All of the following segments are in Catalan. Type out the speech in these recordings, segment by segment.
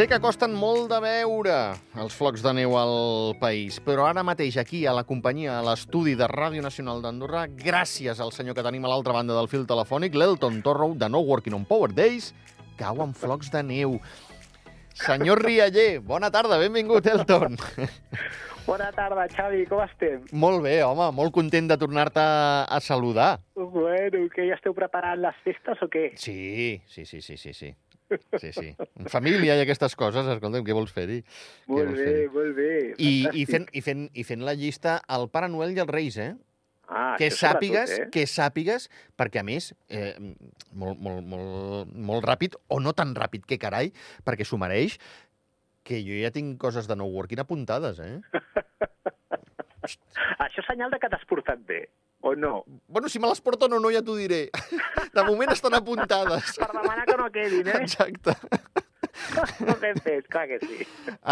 Sé que costen molt de veure els flocs de neu al país, però ara mateix aquí, a la companyia, a l'estudi de Ràdio Nacional d'Andorra, gràcies al senyor que tenim a l'altra banda del fil telefònic, l'Elton Torrow, de No Working on Power Days, cauen flocs de neu. Senyor Rialler, bona tarda, benvingut, Elton. Bona tarda, Xavi, com estem? Molt bé, home, molt content de tornar-te a saludar. Bueno, que ja esteu preparant les festes o què? Sí, sí, sí, sí, sí, sí. Sí, sí. Família i aquestes coses, escolta'm, què vols fer-hi? Molt vols bé, fer-hi? molt bé. I, i, fent, i, fent, I fent la llista al Pare Noel i als Reis, eh? ah, que sàpigues, sobretot, eh? que sàpigues, perquè a més, eh, molt, molt, molt, molt ràpid, o no tan ràpid que carai, perquè s'ho mereix, que jo ja tinc coses de no working apuntades, eh? Això és senyal de que t'has portat bé, o no? Bueno, si me les porto o no, no ja t'ho diré. De moment estan apuntades. Per demanar que no quedin, eh? Exacte. no ben fet, clar que sí.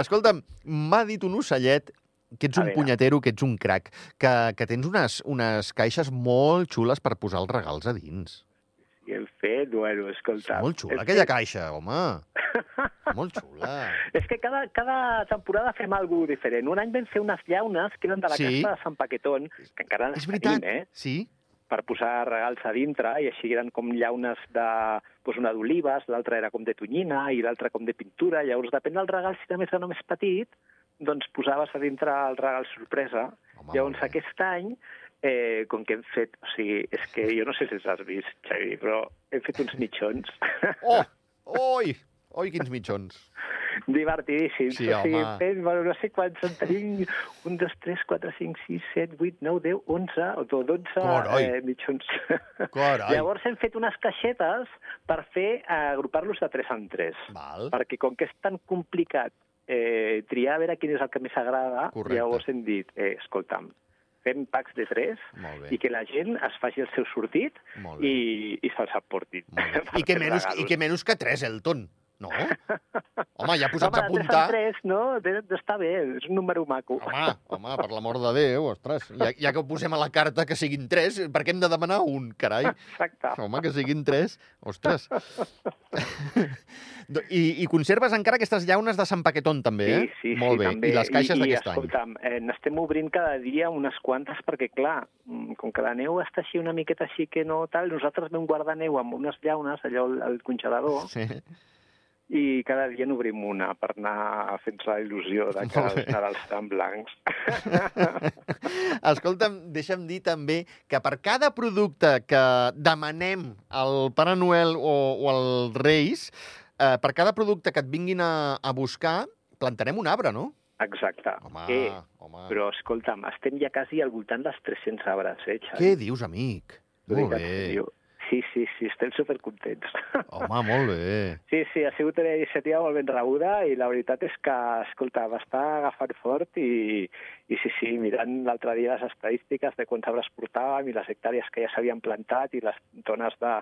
Escolta'm, m'ha dit un ocellet que ets un veure. punyetero, que ets un crac, que, que tens unes, unes caixes molt xules per posar els regals a dins. I el fet, bueno, És escolta... molt xula, el aquella fet- caixa, home. Molt xula. És que cada, cada temporada fem alguna diferent. Un any vam fer unes llaunes que eren de la Sí. casa de Sant Paquetón, que encara És veritat, tenim, eh? sí. per posar regals a dintre, i així eren com llaunes de... Doncs una d'olives, l'altra era com de tonyina, i l'altra com de pintura. Llavors, depèn del regal, si era més petit, doncs posaves a dintre el regal sorpresa. Home, Llavors, aquest any, eh, com que hem fet... O sigui, és que jo no sé si els has vist, Xavi, però hem fet uns mitjons Oh! Oi! Oi, quins mitjons. divertidíssims. Sí, o sigui, home. fent, bueno, no sé quants en tenim, un, dos, tres, quatre, cinc, sis, set, vuit, nou, deu, onze, o dotze Carai. eh, mitjons. Carai. Llavors hem fet unes caixetes per fer eh, agrupar-los de tres en tres. Val. Perquè com que és tan complicat eh, triar a veure quin és el que més agrada, Correcte. llavors hem dit, eh, escolta'm, fem packs de tres i que la gent es faci el seu sortit i, i se'ls per I que, menys. I que menys que tres, Elton. No? Home, ja posats Home, a apuntar... tres en tres, no? De- de- Està bé, és un número maco. Home, home, per l'amor de Déu, ostres. Ja, ja que ho posem a la carta que siguin tres, per què hem de demanar un, carai? Exacte. Home, que siguin tres, ostres. Do- I, I conserves encara aquestes llaunes de Sant Paquetón, també, eh? Sí, sí, Molt sí, bé. també. I les caixes I, d'aquest i, any. escolta'm, eh, n'estem obrint cada dia unes quantes perquè, clar, mm, com que la neu està així una miqueta així que no tal, nosaltres vam guardar neu amb unes llaunes allò al, al congelador Sí. I cada dia n'obrim una per anar fent la il·lusió de que els Nadals estan blancs. Escolta'm, deixa'm dir també que per cada producte que demanem al Pare Noel o, o als Reis, eh, per cada producte que et vinguin a, a buscar, plantarem un arbre, no? Exacte. Home, eh, home. però, escolta'm, estem ja quasi al voltant dels 300 arbres, eh, Xavi? Què dius, amic? Molt bé. sèrio. Sí, sí, sí, estem supercontents. Home, molt bé. Sí, sí, ha sigut una iniciativa molt ben rebuda i la veritat és que, escolta, m'està agafant fort i, i sí, sí, mirant l'altre dia les estadístiques de quants arbres portàvem i les hectàrees que ja s'havien plantat i les tones de,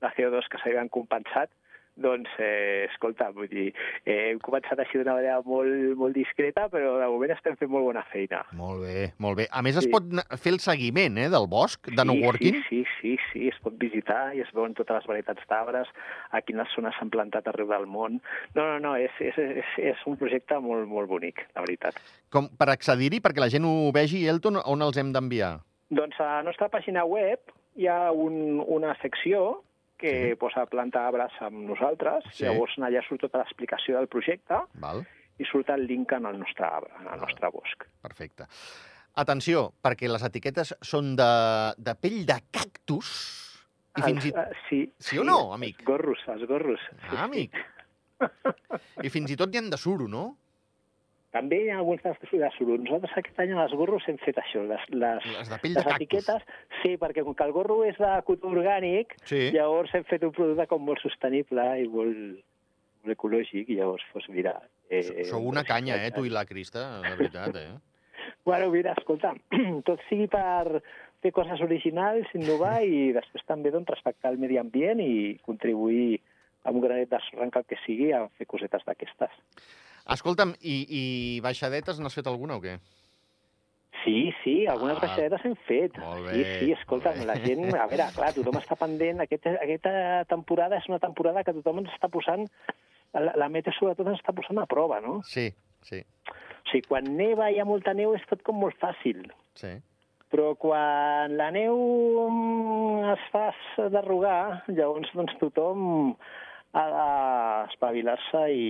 de CO2 que s'havien compensat, doncs, eh, escolta, vull dir, eh, hem començat així d'una manera molt, molt discreta, però de moment estem fent molt bona feina. Molt bé, molt bé. A més, es Sí. pot na- fer el seguiment eh, del bosc, de no sí, working. Sí, sí, sí, sí, es pot visitar i es veuen totes les varietats d'arbres, a quines zones s'han plantat arreu del món. No, no, no, és, és, és, és un projecte molt, molt bonic, la veritat. Com per accedir-hi, perquè la gent ho vegi, Elton, on els hem d'enviar? Doncs a la nostra pàgina web hi ha un, una secció que Sí. sí. posa planta arbres amb nosaltres, Sí. sí. llavors allà surt tota l'explicació del projecte Val? i surt el link en el nostre arbre, en el nostre bosc. Perfecte. Atenció, perquè les etiquetes són de, de pell de cactus i fins i eh, sí, Sí o no, amic? Els gorros, els gorros. Ah, amic. I fins i tot n'hi han de suro, no? També hi ha alguns de, de suro. Nosaltres aquest any als gorros hem fet això, les, les, Les de pell de les cactus. etiquetes, sí, perquè com que el gorro és de cotó orgànic, Sí. llavors hem fet un producte com molt sostenible i molt, molt ecològic, i llavors, doncs, mira... Eh, Sou una canya, eh, tu i la Crista, de veritat, eh? Bueno, mira, escolta, tot sigui per fer coses originals, innovar i després també doncs, respectar el medi ambient i contribuir amb un granet de sorra que sigui a fer cosetes d'aquestes. Escolta'm, i, i baixadetes n'has fet alguna o què? Sí, sí, algunes Ah, baixadetes hem fet. molt sí, bé, sí, escolta, molt bé. la gent... A veure, clar, tothom està pendent. Aquest, aquesta temporada és una temporada que tothom ens està posant la, la meta sobretot ens està posant a prova, no? Sí, sí, O sigui, quan neva i hi ha molta neu és tot com molt fàcil. sí. Però quan la neu mm, es fa derrogar, llavors doncs, tothom ha d'espavilar-se i,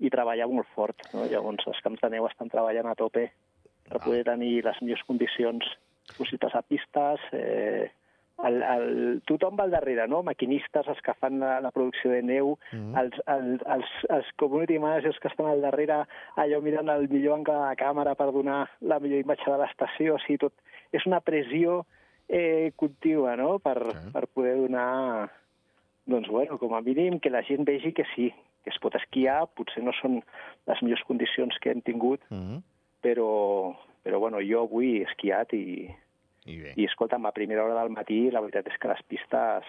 i treballar molt fort. No? Llavors els camps de neu estan treballant a tope per Ah. poder tenir les millors condicions possibles a pistes. Eh, el, el, tothom va al darrere, no? Maquinistes, els que fan la, la producció de neu, Mhm. els, el, els, els community managers que estan al darrere, allò mirant el millor angle de la càmera per donar la millor imatge de l'estació, o sigui, tot és una pressió eh, contínua, no?, per, Sí. per poder donar, doncs, bueno, com a mínim que la gent vegi que sí, que es pot esquiar, potser no són les millors condicions que hem tingut, Mm però, però bueno, jo avui he esquiat i, I bé. i escolta'm, a primera hora del matí la veritat és que les pistes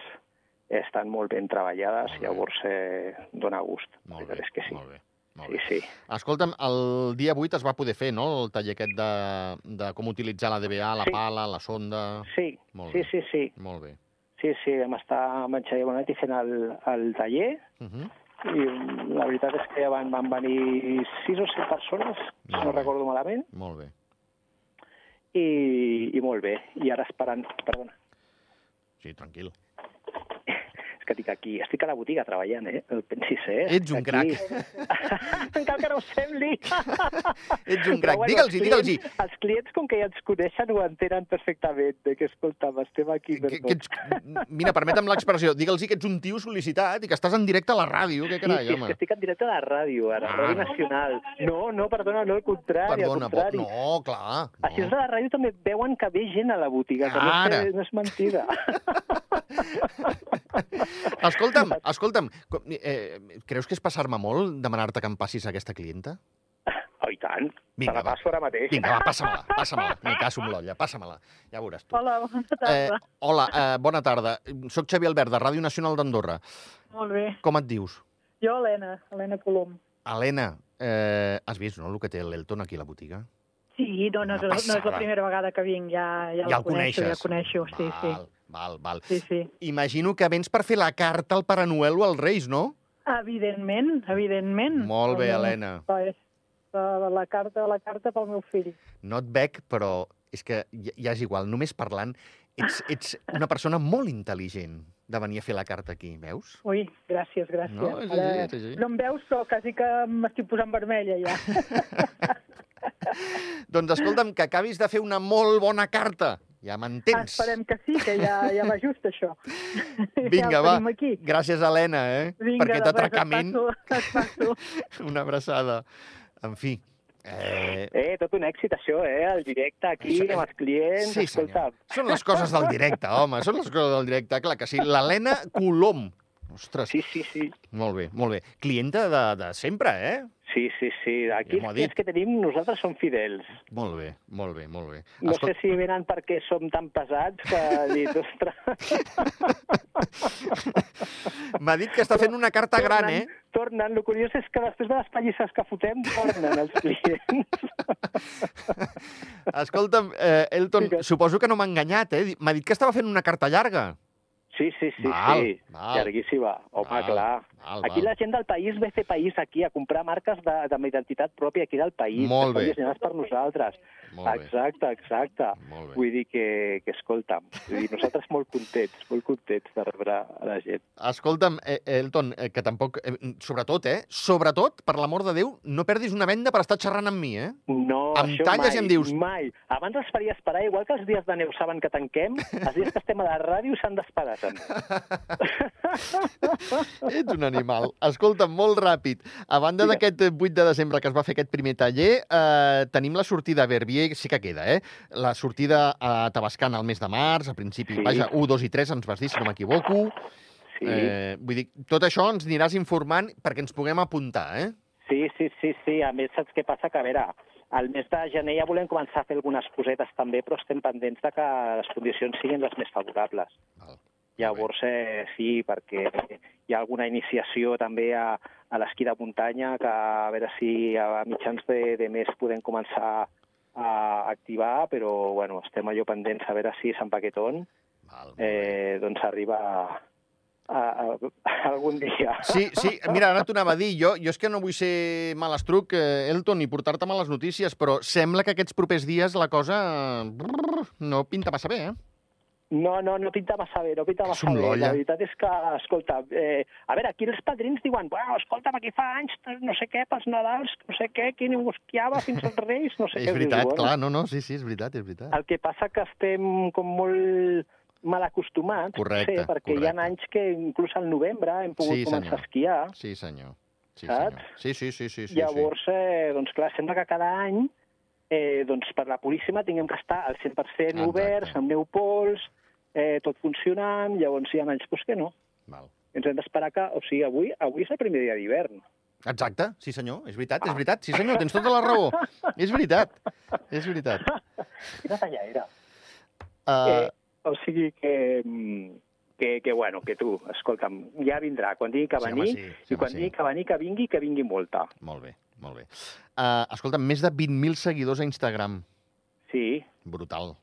estan molt ben treballades, Molt bé. llavors eh, dona gust. Molt bé, és que sí. molt bé. Molt Sí, bé. sí. Escolta'm, el dia 8 es va poder fer, no?, el taller aquest de, de com utilitzar la DBA, la Sí. pala, la sonda... Sí, Molt sí, bé. sí, sí. Molt bé. Sí, sí, vam estar amb en Xavier Bonet i fent el, el taller Uh -huh. I la veritat és que van, van venir sis o set persones, si Molt no bé. recordo malament, Molt bé. i, i molt bé. I ara esperant... Perdona, Sí, tranquil. És que estic aquí, estic a la botiga treballant, eh? El pensis, eh? Ets un aquí. Encara que no ho sembli. Ets un crac. bueno, Digue'ls-hi, els digue'ls-hi. Els clients, com que ja ens coneixen, ho entenen perfectament, de que, escolta'm, estem aquí per Que, que ets... Mira, permetem l'expressió. Digue'ls-hi que ets un tio sol·licitat i que estàs en directe a la ràdio. Què carai, sí, sí, home? que estic en directe a la ràdio, ara, Ah. a Ràdio Nacional. No, no, perdona, no, al contrari, Perdona, al contrari. no, clar. No. Així és de la ràdio també veuen que ve gent a la botiga, que no és, no és mentida. Escolta'm, escolta'm, eh, creus que és passar-me molt demanar-te que em passis aquesta clienta? Oh, i tant. Vinga, Te la va. passo ara mateix. Vinga, va, passa-me-la, passa-me-la. Ni cas amb l'olla, passa-me-la. Ja veuràs tu. Hola, bona Eh, tarda. hola, eh, bona tarda. Soc Xavier Albert, de Ràdio Nacional d'Andorra. Molt bé. Com et dius? Jo, Helena, Helena Colom. Helena, eh, has vist, no, el que té l'Elton aquí a la botiga? Sí, no, no, Una no, no és la primera vegada que vinc, ja, ja, Ja el el coneixo, ja el coneixo, sí, val, Val, val. sí. Sí, sí. Imagino que vens per fer la carta al Pare Noel o als Reis, no? Evidentment, evidentment. Molt bé, Helena. És la, la carta, la carta pel meu fill. No et veig, però és que ja, ja és igual. Només parlant, ets, ets una persona molt intel·ligent de venir a fer la carta aquí, veus? Ui, gràcies, gràcies. No, és així, és així. no em veus, però quasi que m'estic posant vermella ja. Doncs escolta'm, que acabis de fer una molt bona carta. Ja m'entens? Esperem que sí, que ja, ja va just això. Vinga, ja va. Aquí. Gràcies, Helena, eh? Vinga, per aquest res, et atracament. passo- et passo. Una abraçada. En fi, eh, Eh, tot un èxit, això, eh? El directe aquí, Això amb els clients, Sí, senyor. escolta. Són les coses del directe, home, són les coses del directe, clar que sí. L'Helena Colom. Ostres, Sí, sí, sí. molt bé, molt bé. Clienta de, de sempre, eh? Sí, sí, sí. Aquí Ja els clients que tenim nosaltres som fidels. Molt bé, molt bé, molt bé. No Escol- sé si venen perquè som tan pesats que dit, ostres... M'ha dit que està fent una carta gran, eh? Tornen. El curiós és que després de les pallisses que fotem, tornen els clients. Escolta'm, eh, Elton, Digues. suposo que no m'ha enganyat, eh? M'ha dit que estava fent una carta llarga. Sí, sí, sí, Val, sí. val. Llarguíssima. Home, Val, clar. Val, Aquí val. la gent del país ve a fer país aquí, a comprar marques de, de identitat pròpia aquí del país. Molt que bé. dissenyades per nosaltres. Molt exacte, exacte. molt bé. Vull dir que, que escolta'm, vull dir, nosaltres molt contents, molt contents de rebre a la gent. Escolta'm, eh, Elton, eh, que tampoc... Eh, sobretot, eh? Sobretot, per l'amor de Déu, no perdis una venda per estar xerrant amb mi, eh? No, Em això talles mai, i em dius- Mai. Abans els faria esperar, igual que els dies de neu saben que tanquem, els dies que estem a la ràdio s'han d'esperar també. Ets un animal. Escolta'm, molt ràpid. A banda d'aquest 8 de desembre que es va fer aquest primer taller, eh, tenim la sortida a Verbier, sí que queda, eh? La sortida a Tabascan al mes de març, a principi, Sí. vaja, 1, 2 i 3 ens vas dir, si no m'equivoco. Sí. Eh, vull dir, tot això ens aniràs informant perquè ens puguem apuntar, eh? Sí, sí, sí, sí. A més, saps què passa? Que, a veure, al mes de gener ja volem començar a fer algunes cosetes també, però estem pendents de que les condicions siguin les més favorables. Val. Llavors, eh, sí, perquè hi ha alguna iniciació també a, a l'esquí de muntanya que a veure si a mitjans de, de mes podem començar a activar, però bueno, estem allò pendents a veure si Sant Paquetón Val. eh, doncs arriba a, a, algun dia. Sí, sí, mira, ara t'ho anava a dir. Jo, jo és que no vull ser malastruc, eh, Elton, i portar-te males notícies, però sembla que aquests propers dies la cosa brrr, no pinta massa bé, eh? No, no, no pinta massa bé, no pinta massa bé. La veritat és que, escolta, eh, a veure, aquí els padrins diuen, bueno, escolta'm, aquí fa anys, no sé què, pels Nadals, no sé què, qui negociava fins als Reis, no sé És què. veritat, Dius, bueno, clar, no, no, sí, sí, és veritat, és veritat. El que passa que estem com molt mal acostumats, Correcte, potser, perquè hi ha correcte. anys que inclús al novembre hem pogut Sí, començar senyor. a esquiar. Sí, senyor. Sí, Saps? senyor. Sí, sí, sí, sí, sí. Llavors, eh, doncs clar, sembla que cada any eh, doncs per la Puríssima tinguem que estar al 100% Exacte. oberts, amb neu pols, eh, tot funcionant, llavors hi ha anys pues, que no. sí. Val. Ens hem d'esperar que... O sigui, avui, avui és el primer dia d'hivern. Exacte, sí senyor, és veritat, és veritat, sí senyor, tens tota la raó. És veritat, és veritat. Quina talla era? Uh, Eh, o sigui que, que, que, bueno, que tu, escolta'm, ja vindrà. Quan digui que Sí, home, venir, sí, sí, i quan sí. digui que venir, que vingui, que vingui molta. Molt bé, molt bé. Uh, escolta, més de 20.000 seguidors a Instagram. Sí, Brutal.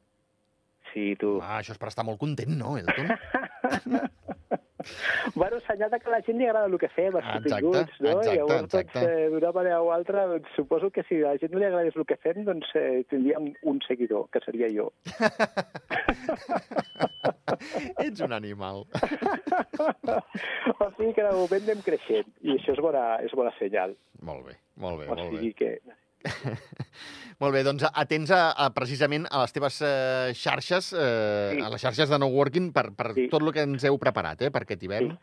Sí, tu. Ah, això és per estar molt content, no, Elton? Bueno, senyal que a la gent li agrada el que fem, els Exacte, continguts, no? exacte, Llavors, exacte. doncs, eh, d'una manera o altra, doncs, suposo que si a la gent no li agradés el que fem, doncs eh, tindríem un seguidor, que seria jo. Ets un animal. o sigui que de moment anem creixent, i això és bona, és bona senyal. Molt bé, molt bé, O molt bé. sigui que... Molt bé, doncs atents a, a, precisament a les teves eh, xarxes, eh, Sí. a les xarxes de No Working, per, per Sí. tot el que ens heu preparat eh, per aquest hivern.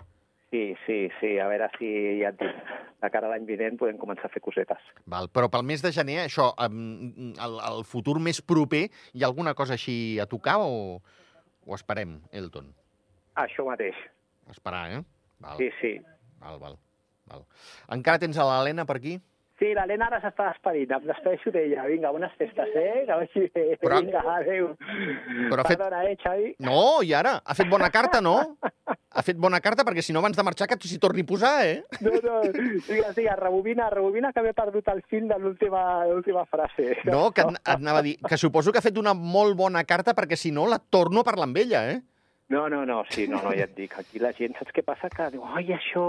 Sí, sí, sí, a veure si ja et dic, de cara a l'any vinent podem començar a fer cosetes. Val, però pel mes de gener, això, el, el futur més proper, hi ha alguna cosa així a tocar o, o esperem, Elton? Això mateix. Esperar, eh? Val, Sí, sí. val, val, val. Encara tens a l'Helena per aquí? Sí, l'Helena ara s'està despedint, em despedeixo d'ella. Vinga, bones festes, eh? Que vagi bé. Però- Vinga, adéu. Però ha fet- Perdona, eh, Xavi? No, i ara? Ha fet bona carta, no? Ha fet bona carta perquè si no abans de marxar que s'hi torni a posar, eh? No, no, digues, digues, rebobina, rebobina, que m'he perdut el fil de l'última frase. No, que et et anava a dir que suposo que ha fet una molt bona carta perquè si no la torno a parlar amb ella, eh? No, no, no, sí, no, no, ja et dic, aquí la gent, saps què passa? Que diu, oi, això,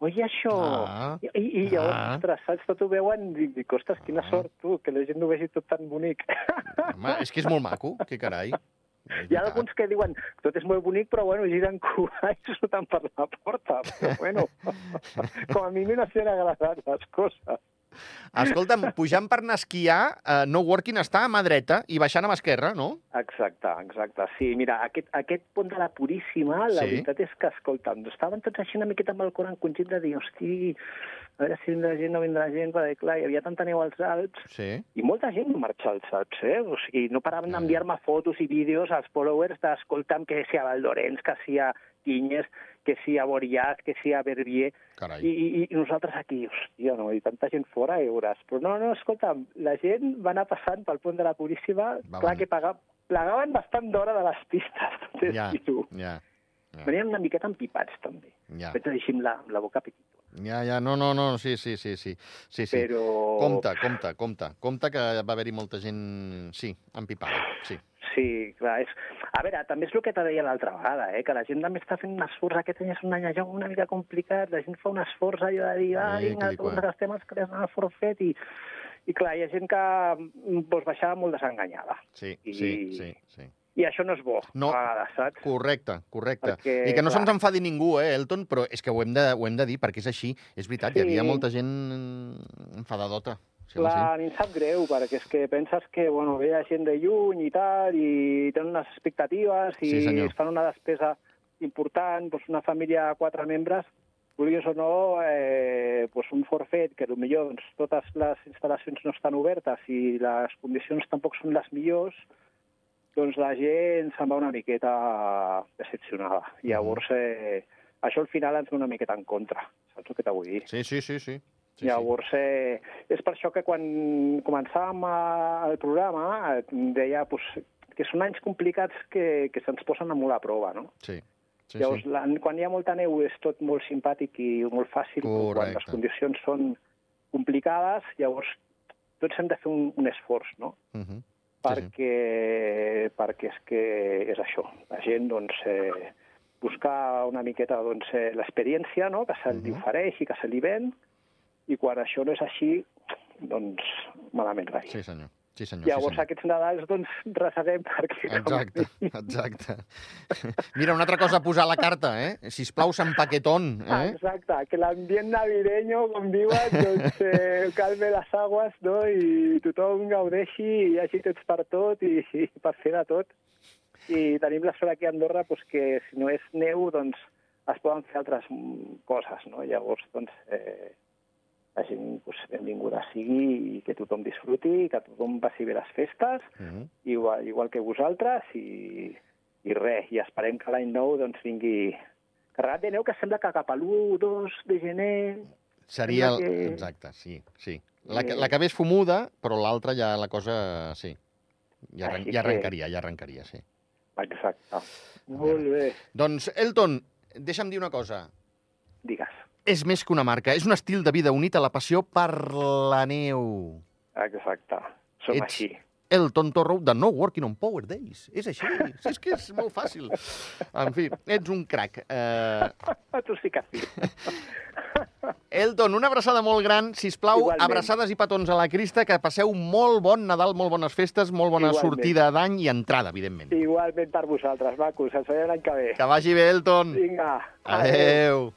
oi, això. Ah. I, i llavors, Ah. ostres, saps, tot ho veuen i dic, ostres, quina Ah. sort, tu, que la gent no ho vegi tot tan bonic. Home, és que és molt maco, que carai. Hi ha alguns que diuen, tot és molt bonic, però bueno, giren cua i surten per la porta. Però bueno, com a mínim no s'han agradat les coses. Escolta'm, pujant per anar a esquiar, eh, no working està a mà dreta i baixant a mà esquerra, no? Exacte, exacte. Sí, mira, aquest, aquest pont de la Puríssima, la Sí. veritat és que, escolta'm, estaven tots així una miqueta amb el cor encongit de dir, hosti, a veure si vindrà gent, no vindrà gent, perquè clar, hi havia tanta neu als Alps, Sí. i molta gent va marxar als Alps, eh? O sigui, no paraven Ja. d'enviar-me fotos i vídeos als followers d'escolta'm que si a Valdorens, que si a Tinyes, que si a Boriac, que si a Verbier, Carai. i, i, i nosaltres aquí, hòstia, no, i tanta gent fora, ja veuràs. Però no, no, escolta'm, la gent va anar passant pel pont de la Puríssima, Va, clar que paga, plegaven bastant d'hora de les pistes, és Ja, dir-ho. ja, ja, Venien una miqueta empipats, també. ja. Vaig a dir així amb la, amb la boca petita. Ja, ja, no, no, no, sí, sí, sí, sí, sí, sí. Però... Compte, compte, compte, compte que va haver-hi molta gent, sí, empipada, sí. Sí, clar, és... A veure, també és el que te deia l'altra vegada, eh? que la gent també està fent un esforç, aquest any és un any allò una mica complicat, la gent fa un esforç allò de dir, ah, vinga, tots qua. els temes que han forfet, i, i clar, hi ha gent que mm, doncs, baixava molt desenganyada. Sí, I- sí, sí, sí. I això no és bo, No. a vegades, saps? Correcte, correcte. Perquè, I que no clar. se'ns enfadi ningú, eh, Elton, però és que ho hem de, ho hem de dir, perquè és així. És veritat, hi Sí. havia molta gent enfadadota. Sí, Clar, a mi em sap greu, perquè és que penses que bueno, ve gent de lluny i tal, i tenen unes expectatives, i Sí, senyor. es fan una despesa important, doncs una família de quatre membres, vulguis o no, eh, doncs un forfet, que potser doncs, totes les instal·lacions no estan obertes i les condicions tampoc són les millors, doncs la gent se'n va una miqueta decepcionada. Llavors, eh, això al final ens ve una miqueta en contra, saps el que t'ho vull dir? Sí, sí, sí, sí. Sí, Llavors, eh, és per això que quan començàvem eh, el programa eh, deia pues, que són anys complicats que, que se'ns posen a molt a prova, no? Sí, sí, Llavors, sí. La, quan hi ha molta neu és tot molt simpàtic i molt fàcil, però quan Correcte. les condicions són complicades, llavors tots hem de fer un, un esforç, no? Uh -huh. sí. perquè, perquè és que és això. La gent, doncs, eh, buscar una miqueta doncs, eh, l'experiència no? que se li Mhm. ofereix i que se li ven, i quan això no és així, doncs malament rai. Sí, senyor. Sí, senyor. Llavors, sí, senyor. aquests Nadals, doncs, reseguem perquè... com Exacte, mínim- exacte. Mira, una altra cosa a posar a la carta, eh? Sisplau, Sant Paquetón, eh? Exacte, que l'ambient navideño, com diuen, doncs eh, calme les aguas, no?, i tothom gaudeixi, i hi hagi temps per tot i, i per fer de tot. I tenim la sort aquí a Andorra doncs, que si no és neu, doncs es poden fer altres coses, no? Llavors, doncs, eh, la gent doncs, benvinguda sigui i que tothom disfruti, que tothom passi bé les festes, Mhm. igual, igual que vosaltres, i, i res, i esperem que l'any nou doncs, vingui carregat de neu, que sembla que cap a l'1 2 de gener... Seria... El... Que- Exacte, sí, sí. La que, la que ve és fumuda, però l'altra ja la cosa... Sí. Ja, arran... Ja arrencaria, ja arrencaria, sí. Exacte. Molt bé. Doncs, Elton, deixa'm dir una cosa. Digues. És més que una marca, és un estil de vida unit a la passió per la neu. Exacte. Som Ets- així. Elton Torro de No Working on Power Days. És així, sí, és que és molt fàcil. En fi, ets un crac. Uh, Tu sí que sí. Elton, una abraçada molt gran. Si plau, Igualment. abraçades i petons a la Crista, que passeu molt bon Nadal, molt bones festes, molt bona Igualment. sortida d'any i entrada, evidentment. Igualment per vosaltres, macos. Ens veiem l'any que ve. Que vagi bé, Elton. Vinga. Adeu.